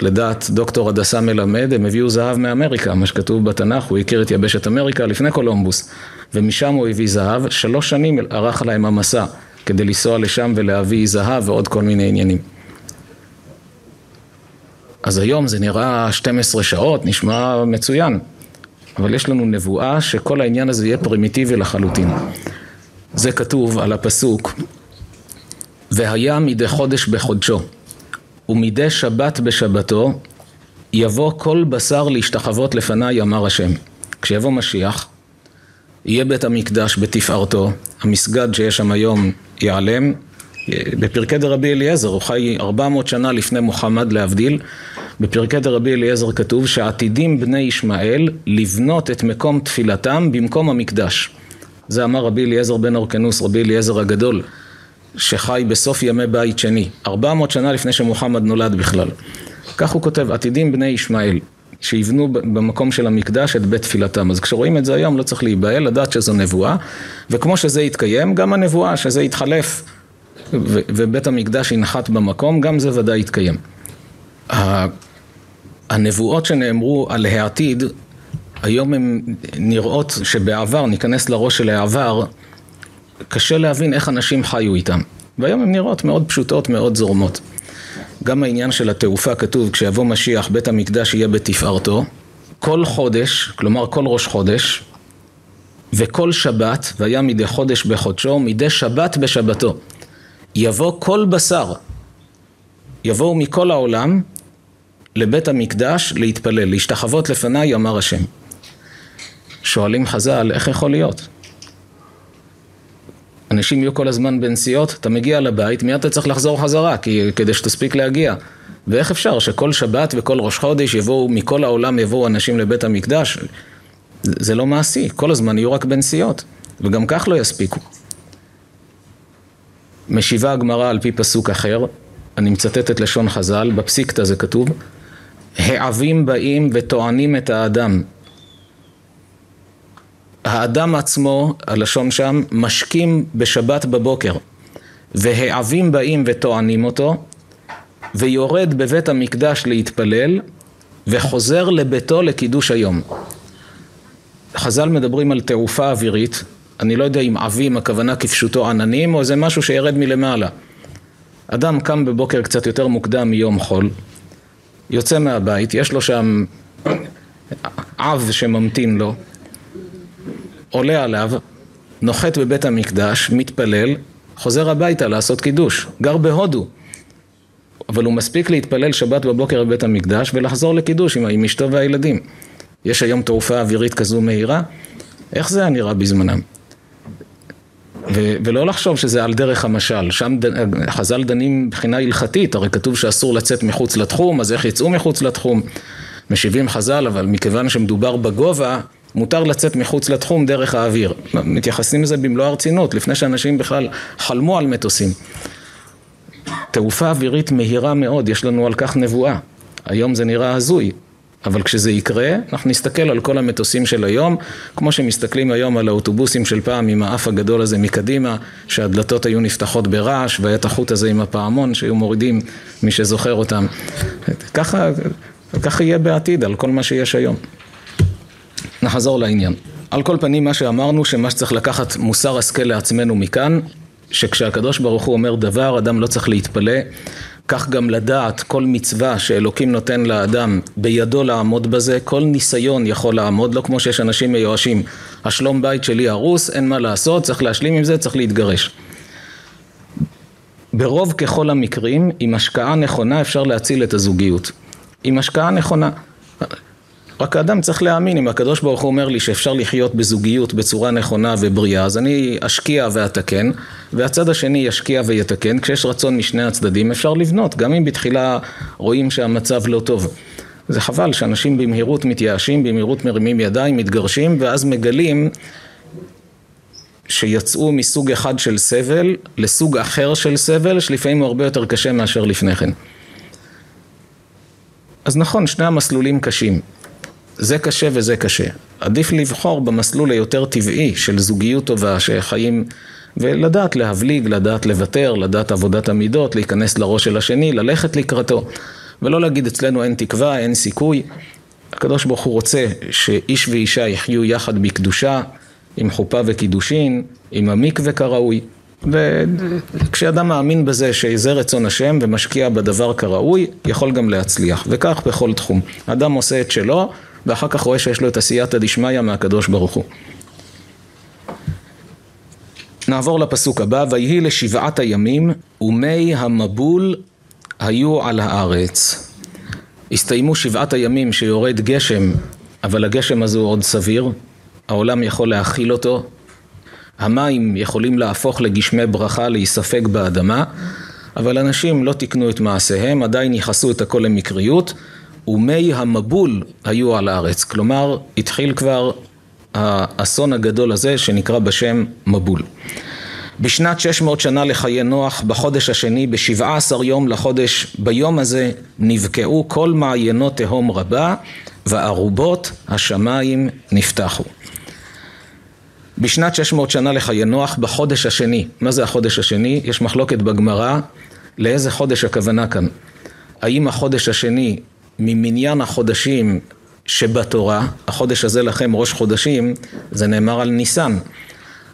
לדעת דוקטור הדסה מלמד, הם הביאו זהב מאמריקה, מה שכתוב בתנ"ך, הוא הכיר את יבשת אמריקה לפני קולומבוס, ומשם הוא הביא זהב, שלוש שנים ארך להם המסע. כדי לנסוע לשם ולהביא זהב ועוד כל מיני עניינים. אז היום זה נראה 12 שעות, נשמע מצוין, אבל יש לנו נבואה שכל העניין הזה יהיה פרימיטיבי לחלוטין. זה כתוב על הפסוק, והיה מדי חודש בחודשו, ומדי שבת בשבתו, יבוא כל בשר להשתחוות לפניי, אמר השם. כשיבוא משיח, יהיה בית המקדש בתפארתו, המסגד שיש שם היום ייעלם, בפרקי דרבי אליעזר, הוא חי 400 שנה לפני מוחמד להבדיל, בפרקי דרבי אליעזר כתוב שעתידים בני ישמעאל לבנות את מקום תפילתם במקום המקדש. זה אמר רבי אליעזר בן אורקנוס, רבי אליעזר הגדול, שחי בסוף ימי בית שני, 400 שנה לפני שמוחמד נולד בכלל. כך הוא כותב, עתידים בני ישמעאל, שיבנו במקום של המקדש את בית תפילתם. אז כשרואים את זה היום לא צריך להיבהל, לדעת שזו נבואה, וכמו שזה יתקיים, גם הנבואה שזה יתחלף ובית המקדש ינחת במקום, גם זה ודאי יתקיים. הנבואות שנאמרו על העתיד, היום הן נראות שבעבר, ניכנס לראש של העבר, קשה להבין איך אנשים חיו איתם. והיום הן נראות מאוד פשוטות, מאוד זורמות. גם העניין של התעופה כתוב, כשיבוא משיח בית המקדש יהיה בתפארתו. כל חודש, כלומר כל ראש חודש, וכל שבת, והיה מדי חודש בחודשו, מדי שבת בשבתו. יבוא כל בשר, יבואו מכל העולם לבית המקדש להתפלל, להשתחוות לפניי, אמר השם. שואלים חז"ל, איך יכול להיות? אנשים יהיו כל הזמן בנסיעות, אתה מגיע לבית, מיד אתה צריך לחזור חזרה, כי, כדי שתספיק להגיע. ואיך אפשר שכל שבת וכל ראש חודש יבואו, מכל העולם יבואו אנשים לבית המקדש? זה לא מעשי, כל הזמן יהיו רק בנסיעות, וגם כך לא יספיקו. משיבה הגמרא על פי פסוק אחר, אני מצטט את לשון חז"ל, בפסיקתא זה כתוב, העבים באים וטוענים את האדם. האדם עצמו, הלשון שם, משקים בשבת בבוקר, והעבים באים וטוענים אותו, ויורד בבית המקדש להתפלל, וחוזר לביתו לקידוש היום. חז"ל מדברים על תעופה אווירית, אני לא יודע אם עבים הכוונה כפשוטו עננים, או זה משהו שירד מלמעלה. אדם קם בבוקר קצת יותר מוקדם מיום חול, יוצא מהבית, יש לו שם אב שממתין לו, עולה עליו, נוחת בבית המקדש, מתפלל, חוזר הביתה לעשות קידוש, גר בהודו. אבל הוא מספיק להתפלל שבת בבוקר בבית המקדש ולחזור לקידוש עם, עם אשתו והילדים. יש היום תעופה אווירית כזו מהירה? איך זה היה נראה בזמנם? ו- ולא לחשוב שזה על דרך המשל, שם ד- חז"ל דנים מבחינה הלכתית, הרי כתוב שאסור לצאת מחוץ לתחום, אז איך יצאו מחוץ לתחום? משיבים חז"ל, אבל מכיוון שמדובר בגובה, מותר לצאת מחוץ לתחום דרך האוויר. מתייחסים לזה במלוא הרצינות, לפני שאנשים בכלל חלמו על מטוסים. תעופה אווירית מהירה מאוד, יש לנו על כך נבואה. היום זה נראה הזוי, אבל כשזה יקרה, אנחנו נסתכל על כל המטוסים של היום, כמו שמסתכלים היום על האוטובוסים של פעם עם האף הגדול הזה מקדימה, שהדלתות היו נפתחות ברעש, והיה את החוט הזה עם הפעמון שהיו מורידים מי שזוכר אותם. ככה, ככה יהיה בעתיד על כל מה שיש היום. נחזור לעניין. על כל פנים מה שאמרנו שמה שצריך לקחת מוסר השכל לעצמנו מכאן שכשהקדוש ברוך הוא אומר דבר אדם לא צריך להתפלא. כך גם לדעת כל מצווה שאלוקים נותן לאדם בידו לעמוד בזה כל ניסיון יכול לעמוד לא כמו שיש אנשים מיואשים. השלום בית שלי הרוס אין מה לעשות צריך להשלים עם זה צריך להתגרש. ברוב ככל המקרים עם השקעה נכונה אפשר להציל את הזוגיות. עם השקעה נכונה רק האדם צריך להאמין, אם הקדוש ברוך הוא אומר לי שאפשר לחיות בזוגיות בצורה נכונה ובריאה, אז אני אשקיע ואתקן, והצד השני ישקיע ויתקן, כשיש רצון משני הצדדים אפשר לבנות, גם אם בתחילה רואים שהמצב לא טוב. זה חבל שאנשים במהירות מתייאשים, במהירות מרימים ידיים, מתגרשים, ואז מגלים שיצאו מסוג אחד של סבל לסוג אחר של סבל, שלפעמים הוא הרבה יותר קשה מאשר לפני כן. אז נכון, שני המסלולים קשים. זה קשה וזה קשה. עדיף לבחור במסלול היותר טבעי של זוגיות טובה, שחיים, ולדעת להבליג, לדעת לוותר, לדעת עבודת המידות, להיכנס לראש של השני, ללכת לקראתו. ולא להגיד אצלנו אין תקווה, אין סיכוי. הקדוש ברוך הוא רוצה שאיש ואישה יחיו יחד בקדושה, עם חופה וקידושין, עם המקווה כראוי. וכשאדם מאמין בזה שזה רצון השם ומשקיע בדבר כראוי, יכול גם להצליח. וכך בכל תחום. אדם עושה את שלו, ואחר כך רואה שיש לו את עשייתא דשמיא מהקדוש ברוך הוא. נעבור לפסוק הבא, ויהי לשבעת הימים ומי המבול היו על הארץ. הסתיימו שבעת הימים שיורד גשם, אבל הגשם הזה הוא עוד סביר, העולם יכול להכיל אותו, המים יכולים להפוך לגשמי ברכה, להיספג באדמה, אבל אנשים לא תיקנו את מעשיהם, עדיין ייחסו את הכל למקריות, ומי המבול היו על הארץ. כלומר, התחיל כבר האסון הגדול הזה שנקרא בשם מבול. בשנת 600 שנה לחיי נוח, בחודש השני, בשבעה עשר יום לחודש, ביום הזה נבקעו כל מעיינות תהום רבה, וארובות השמיים נפתחו. בשנת 600 שנה לחיי נוח, בחודש השני, מה זה החודש השני? יש מחלוקת בגמרא, לאיזה חודש הכוונה כאן? האם החודש השני ממניין החודשים שבתורה, החודש הזה לכם ראש חודשים, זה נאמר על ניסן.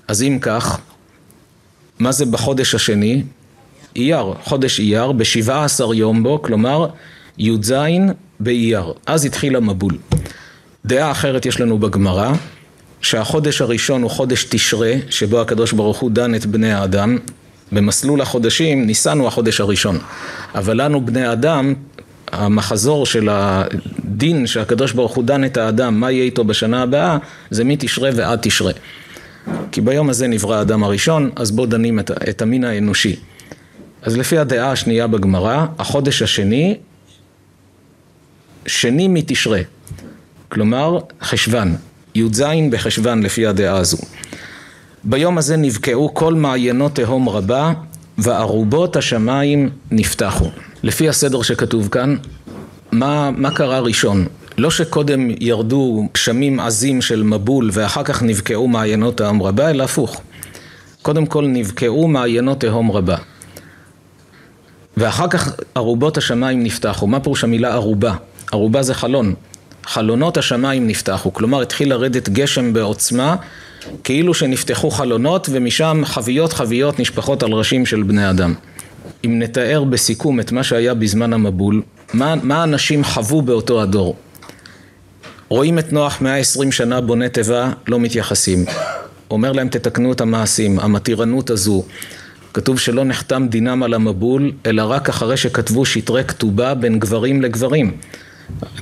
אז אם כך, מה זה בחודש השני? אייר, חודש אייר, בשבעה עשר יום בו, כלומר י"ז באייר. אז התחיל המבול. דעה אחרת יש לנו בגמרא, שהחודש הראשון הוא חודש תשרה, שבו הקדוש ברוך הוא דן את בני האדם. במסלול החודשים, ניסן הוא החודש הראשון. אבל לנו בני האדם, המחזור של הדין שהקדוש ברוך הוא דן את האדם, מה יהיה איתו בשנה הבאה, זה מתשרה ועד תשרה. כי ביום הזה נברא האדם הראשון, אז בו דנים את, את המין האנושי. אז לפי הדעה השנייה בגמרא, החודש השני, שני מתשרה. כלומר, חשוון. י"ז בחשוון לפי הדעה הזו. ביום הזה נבקעו כל מעיינות תהום רבה, וארובות השמיים נפתחו. לפי הסדר שכתוב כאן, מה, מה קרה ראשון? לא שקודם ירדו גשמים עזים של מבול ואחר כך נבקעו מעיינות תהום רבה, אלא הפוך. קודם כל נבקעו מעיינות תהום רבה. ואחר כך ארובות השמיים נפתחו. מה פירוש המילה ארובה? ארובה זה חלון. חלונות השמיים נפתחו. כלומר התחיל לרדת גשם בעוצמה, כאילו שנפתחו חלונות ומשם חביות חביות נשפכות על ראשים של בני אדם. אם נתאר בסיכום את מה שהיה בזמן המבול, מה, מה אנשים חוו באותו הדור? רואים את נוח 120 שנה בונה תיבה, לא מתייחסים. אומר להם תתקנו את המעשים, המתירנות הזו. כתוב שלא נחתם דינם על המבול, אלא רק אחרי שכתבו שטרי כתובה בין גברים לגברים.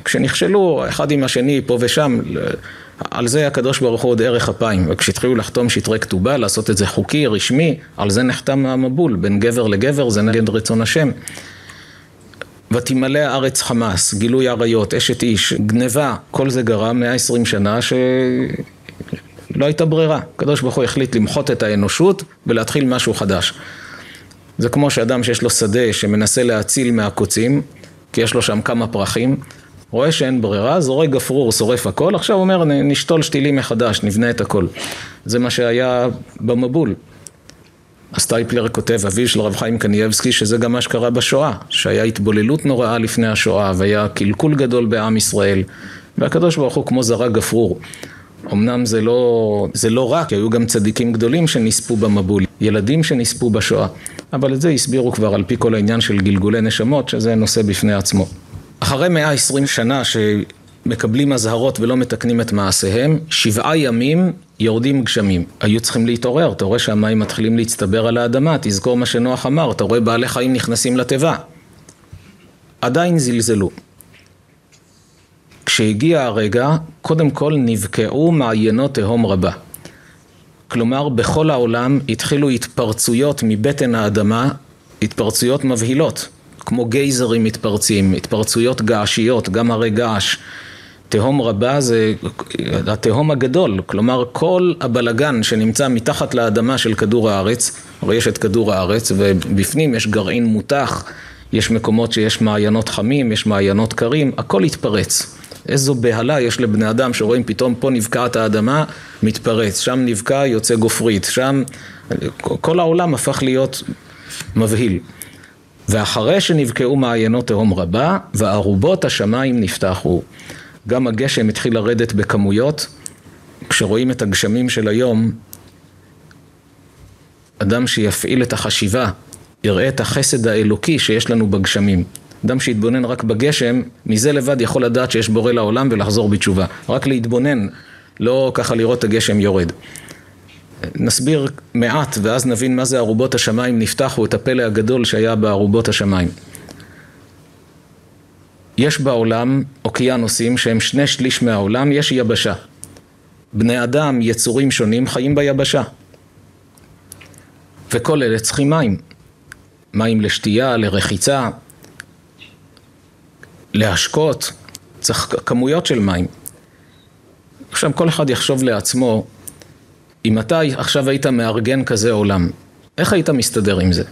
כשנכשלו אחד עם השני פה ושם, על זה הקדוש ברוך הוא עוד ערך אפיים. וכשהתחילו לחתום שטרי כתובה, לעשות את זה חוקי, רשמי, על זה נחתם המבול, בין גבר לגבר, זה נגד רצון השם. ותמלא הארץ חמאס, גילוי עריות, אשת איש, גניבה, כל זה גרם 120 שנה שלא הייתה ברירה. הקדוש ברוך הוא החליט למחות את האנושות ולהתחיל משהו חדש. זה כמו שאדם שיש לו שדה שמנסה להציל מהקוצים, כי יש לו שם כמה פרחים, רואה שאין ברירה, זורק גפרור, שורף הכל, עכשיו אומר נשתול שתילים מחדש, נבנה את הכל. זה מה שהיה במבול. הסטייפלר כותב, אביו של רב חיים קנייבסקי, שזה גם מה שקרה בשואה, שהיה התבוללות נוראה לפני השואה, והיה קלקול גדול בעם ישראל, והקדוש ברוך הוא כמו זרק גפרור. אמנם זה לא, זה לא רק, היו גם צדיקים גדולים שנספו במבול, ילדים שנספו בשואה, אבל את זה הסבירו כבר על פי כל העניין של גלגולי נשמות, שזה נושא בפני עצמו. אחרי 120 שנה שמקבלים אזהרות ולא מתקנים את מעשיהם, שבעה ימים יורדים גשמים. היו צריכים להתעורר, אתה רואה שהמים מתחילים להצטבר על האדמה, תזכור מה שנוח אמר, אתה רואה בעלי חיים נכנסים לתיבה. עדיין זלזלו. כשהגיע הרגע, קודם כל נבקעו מעיינות תהום רבה. כלומר, בכל העולם התחילו התפרצויות מבטן האדמה, התפרצויות מבהילות, כמו גייזרים מתפרצים, התפרצויות געשיות, גם הרי געש. תהום רבה זה התהום הגדול, כלומר כל הבלגן שנמצא מתחת לאדמה של כדור הארץ, הרי יש את כדור הארץ ובפנים יש גרעין מותח, יש מקומות שיש מעיינות חמים, יש מעיינות קרים, הכל התפרץ. איזו בהלה יש לבני אדם שרואים פתאום פה נבקעת האדמה, מתפרץ, שם נבקע יוצא גופרית, שם כל העולם הפך להיות מבהיל. ואחרי שנבקעו מעיינות תהום רבה, וארובות השמיים נפתחו. גם הגשם התחיל לרדת בכמויות. כשרואים את הגשמים של היום, אדם שיפעיל את החשיבה, יראה את החסד האלוקי שיש לנו בגשמים. אדם שיתבונן רק בגשם, מזה לבד יכול לדעת שיש בורא לעולם ולחזור בתשובה. רק להתבונן, לא ככה לראות את הגשם יורד. נסביר מעט ואז נבין מה זה ארובות השמיים נפתחו, את הפלא הגדול שהיה בארובות השמיים. יש בעולם אוקיינוסים שהם שני שליש מהעולם, יש יבשה. בני אדם, יצורים שונים, חיים ביבשה. וכל אלה צריכים מים. מים לשתייה, לרחיצה, להשקות, צריך כמויות של מים. עכשיו כל אחד יחשוב לעצמו, אם אתה עכשיו היית מארגן כזה עולם, איך היית מסתדר עם זה?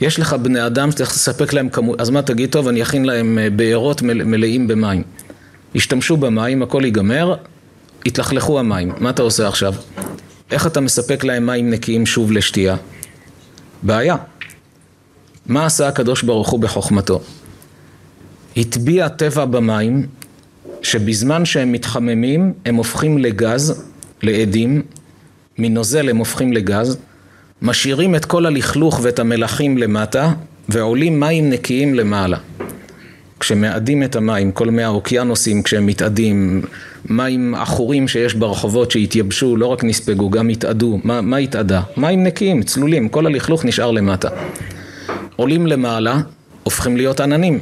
יש לך בני אדם שצריך לספק להם כמות, אז מה תגיד, טוב, אני אכין להם אה, בארות מלאים במים. ישתמשו במים, הכל ייגמר, יתלכלכו המים. מה אתה עושה עכשיו? איך אתה מספק להם מים נקיים שוב לשתייה? בעיה. מה עשה הקדוש ברוך הוא בחוכמתו? הטביע טבע במים, שבזמן שהם מתחממים הם הופכים לגז, לעדים, מנוזל הם הופכים לגז, משאירים את כל הלכלוך ואת המלחים למטה, ועולים מים נקיים למעלה. כשמאדים את המים, כל מי האוקיינוסים כשהם מתאדים, מים עכורים שיש ברחובות שהתייבשו, לא רק נספגו, גם התאדו, מה, מה התאדה? מים נקיים, צלולים, כל הלכלוך נשאר למטה. עולים למעלה, הופכים להיות עננים.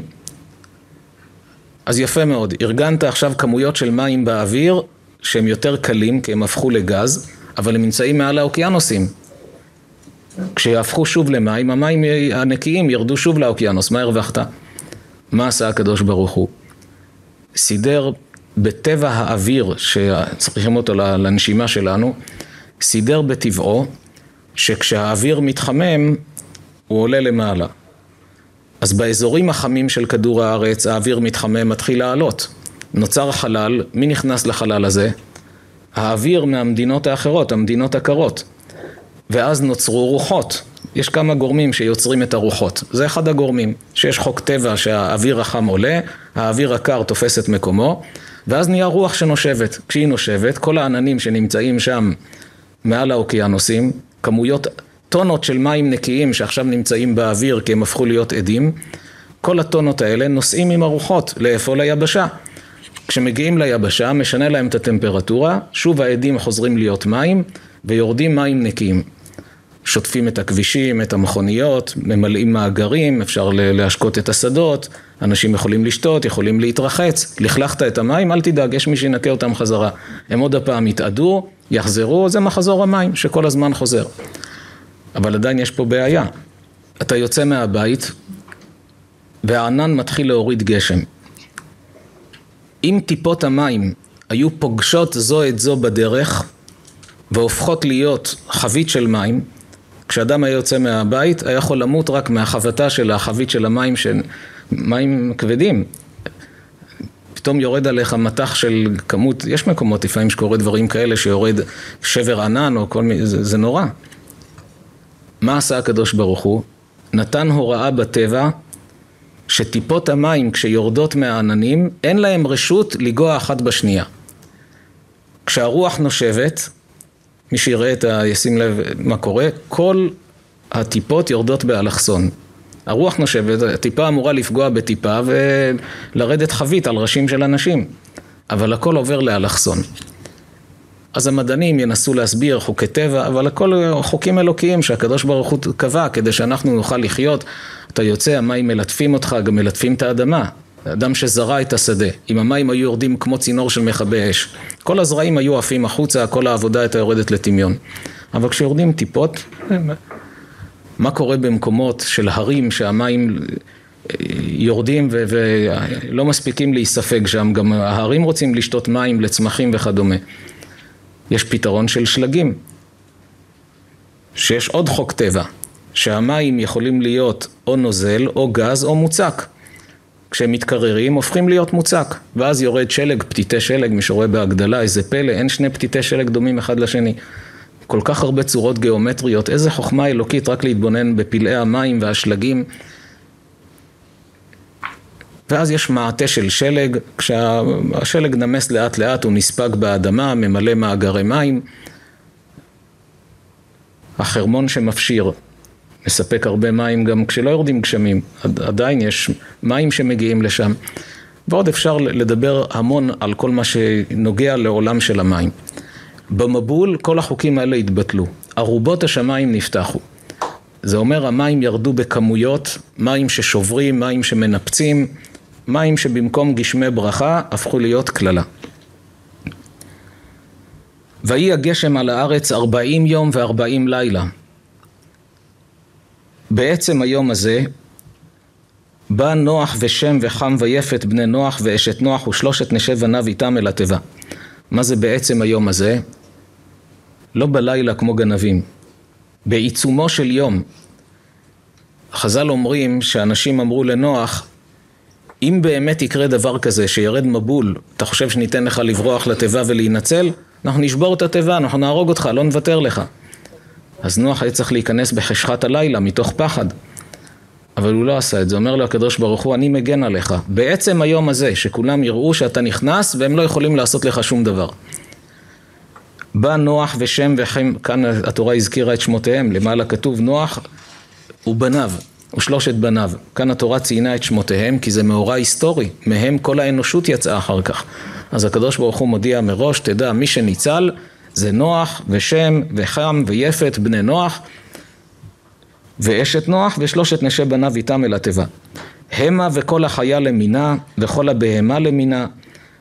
אז יפה מאוד, ארגנת עכשיו כמויות של מים באוויר שהם יותר קלים כי הם הפכו לגז, אבל הם נמצאים מעל האוקיינוסים. כשיהפכו שוב למים, המים הנקיים ירדו שוב לאוקיינוס, מה הרווחת? מה עשה הקדוש ברוך הוא? סידר בטבע האוויר שצריכים אותו לנשימה שלנו, סידר בטבעו שכשהאוויר מתחמם הוא עולה למעלה. אז באזורים החמים של כדור הארץ האוויר מתחמם, מתחיל לעלות. נוצר חלל, מי נכנס לחלל הזה? האוויר מהמדינות האחרות, המדינות הקרות. ואז נוצרו רוחות. יש כמה גורמים שיוצרים את הרוחות. זה אחד הגורמים, שיש חוק טבע שהאוויר החם עולה, האוויר הקר תופס את מקומו, ואז נהיה רוח שנושבת. כשהיא נושבת, כל העננים שנמצאים שם מעל האוקיינוסים, כמויות, טונות של מים נקיים שעכשיו נמצאים באוויר כי הם הפכו להיות עדים, כל הטונות האלה נוסעים עם הרוחות, לאיפה? ליבשה. כשמגיעים ליבשה, משנה להם את הטמפרטורה, שוב העדים חוזרים להיות מים, ויורדים מים נקיים. שוטפים את הכבישים, את המכוניות, ממלאים מאגרים, אפשר להשקות את השדות, אנשים יכולים לשתות, יכולים להתרחץ, לכלכת את המים, אל תדאג, יש מי שינקה אותם חזרה. הם עוד הפעם יתאדו, יחזרו, זה מחזור המים שכל הזמן חוזר. אבל עדיין יש פה בעיה. אתה יוצא מהבית והענן מתחיל להוריד גשם. אם טיפות המים היו פוגשות זו את זו בדרך והופכות להיות חבית של מים, כשאדם היה יוצא מהבית היה יכול למות רק מהחבטה של החבית של המים, של מים כבדים. פתאום יורד עליך מטח של כמות, יש מקומות לפעמים שקורה דברים כאלה שיורד שבר ענן או כל מיני, זה, זה נורא. מה עשה הקדוש ברוך הוא? נתן הוראה בטבע שטיפות המים כשיורדות מהעננים אין להם רשות לגוע אחת בשנייה. כשהרוח נושבת, מי שיראה את ה... ישים לב מה קורה, כל הטיפות יורדות באלכסון. הרוח נושבת, הטיפה אמורה לפגוע בטיפה ולרדת חבית על ראשים של אנשים, אבל הכל עובר לאלכסון. אז המדענים ינסו להסביר חוקי טבע, אבל הכל חוקים אלוקיים שהקדוש ברוך הוא קבע כדי שאנחנו נוכל לחיות. אתה יוצא, המים מלטפים אותך, גם מלטפים את האדמה. אדם שזרע את השדה, אם המים היו יורדים כמו צינור של מכבי אש, כל הזרעים היו עפים החוצה, כל העבודה הייתה יורדת לטמיון. אבל כשיורדים טיפות, מה קורה במקומות של הרים שהמים יורדים ולא מספיקים להיספג שם, גם ההרים רוצים לשתות מים לצמחים וכדומה. יש פתרון של שלגים, שיש עוד חוק טבע, שהמים יכולים להיות או נוזל או גז או מוצק. כשהם מתקררים הופכים להיות מוצק, ואז יורד שלג, פתיתי שלג, מי שרואה בהגדלה, איזה פלא, אין שני פתיתי שלג דומים אחד לשני. כל כך הרבה צורות גיאומטריות, איזה חוכמה אלוקית רק להתבונן בפלאי המים והשלגים. ואז יש מעטה של שלג, כשהשלג נמס לאט לאט הוא נספג באדמה, ממלא מאגרי מים. החרמון שמפשיר, מספק הרבה מים גם כשלא יורדים גשמים, עדיין יש מים שמגיעים לשם. ועוד אפשר לדבר המון על כל מה שנוגע לעולם של המים. במבול כל החוקים האלה התבטלו, ארובות השמיים נפתחו. זה אומר המים ירדו בכמויות, מים ששוברים, מים שמנפצים, מים שבמקום גשמי ברכה הפכו להיות קללה. ויהי הגשם על הארץ ארבעים יום וארבעים לילה. בעצם היום הזה בא נוח ושם וחם ויפת בני נוח ואשת נוח ושלושת נשי בניו איתם אל התיבה. מה זה בעצם היום הזה? לא בלילה כמו גנבים, בעיצומו של יום. חז"ל אומרים שאנשים אמרו לנוח אם באמת יקרה דבר כזה שירד מבול, אתה חושב שניתן לך לברוח לתיבה ולהינצל? אנחנו נשבור את התיבה, אנחנו נהרוג אותך, לא נוותר לך. אז נוח היה צריך להיכנס בחשכת הלילה מתוך פחד. אבל הוא לא עשה את זה, אומר לו הקדוש ברוך הוא, אני מגן עליך. בעצם היום הזה, שכולם יראו שאתה נכנס והם לא יכולים לעשות לך שום דבר. בא נוח ושם וחם, כאן התורה הזכירה את שמותיהם, למעלה כתוב נוח ובניו, ושלושת בניו. כאן התורה ציינה את שמותיהם כי זה מאורע היסטורי, מהם כל האנושות יצאה אחר כך. אז הקדוש ברוך הוא מודיע מראש, תדע, מי שניצל זה נוח ושם וחם ויפת בני נוח ואשת נוח ושלושת נשי בניו איתם אל התיבה. המה וכל החיה למינה וכל הבהמה למינה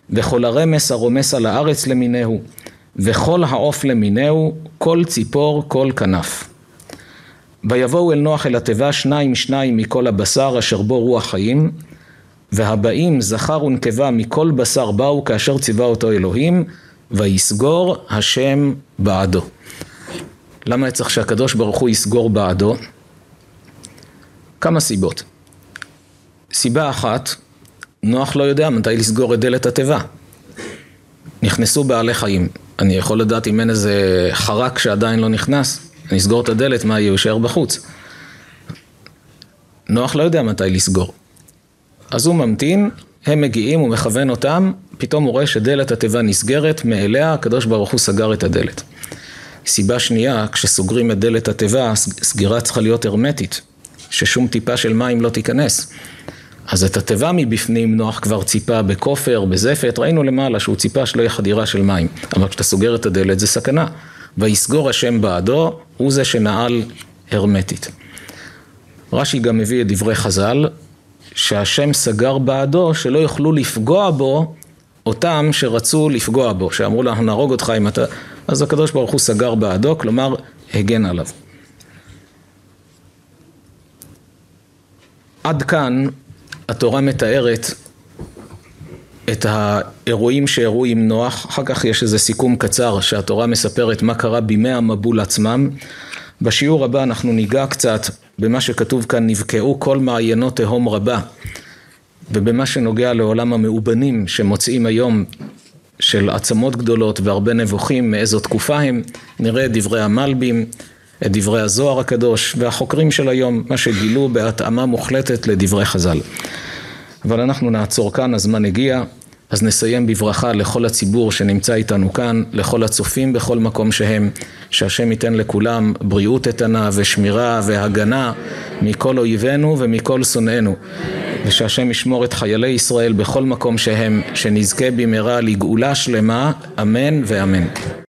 וכל הרמס הרומס על הארץ למינהו וכל העוף למינהו כל ציפור כל כנף. ויבואו אל נוח אל התיבה שניים שניים מכל הבשר אשר בו רוח חיים והבאים זכר ונקבה מכל בשר באו כאשר ציווה אותו אלוהים ויסגור השם בעדו. למה צריך שהקדוש ברוך הוא יסגור בעדו? כמה סיבות. סיבה אחת, נוח לא יודע מתי לסגור את דלת התיבה. נכנסו בעלי חיים. אני יכול לדעת אם אין איזה חרק שעדיין לא נכנס, אני אסגור את הדלת, מה יהיה? הוא יישאר בחוץ. נוח לא יודע מתי לסגור. אז הוא ממתין, הם מגיעים, הוא מכוון אותם, פתאום הוא רואה שדלת התיבה נסגרת, מאליה הקדוש ברוך הוא סגר את הדלת. סיבה שנייה, כשסוגרים את דלת התיבה, סגירה צריכה להיות הרמטית, ששום טיפה של מים לא תיכנס. אז את התיבה מבפנים נוח כבר ציפה בכופר, בזפת, ראינו למעלה שהוא ציפה שלא יהיה חדירה של מים, אבל כשאתה סוגר את הדלת זה סכנה. ויסגור השם בעדו, הוא זה שנעל הרמטית. רש"י גם מביא את דברי חז"ל, שהשם סגר בעדו שלא יוכלו לפגוע בו אותם שרצו לפגוע בו, שאמרו לו אנחנו נהרוג אותך אם אתה... אז הקדוש ברוך הוא סגר בעדו, כלומר הגן עליו. עד כאן התורה מתארת את האירועים שאירעו עם נוח, אחר כך יש איזה סיכום קצר שהתורה מספרת מה קרה בימי המבול עצמם. בשיעור הבא אנחנו ניגע קצת במה שכתוב כאן, נבקעו כל מעיינות תהום רבה, ובמה שנוגע לעולם המאובנים שמוצאים היום של עצמות גדולות והרבה נבוכים מאיזו תקופה הם, נראה את דברי המלבים, את דברי הזוהר הקדוש והחוקרים של היום, מה שגילו בהתאמה מוחלטת לדברי חז"ל. אבל אנחנו נעצור כאן, הזמן הגיע, אז נסיים בברכה לכל הציבור שנמצא איתנו כאן, לכל הצופים בכל מקום שהם, שהשם ייתן לכולם בריאות איתנה ושמירה והגנה מכל אויבינו ומכל שונאינו, ושהשם ישמור את חיילי ישראל בכל מקום שהם, שנזכה במהרה לגאולה שלמה, אמן ואמן.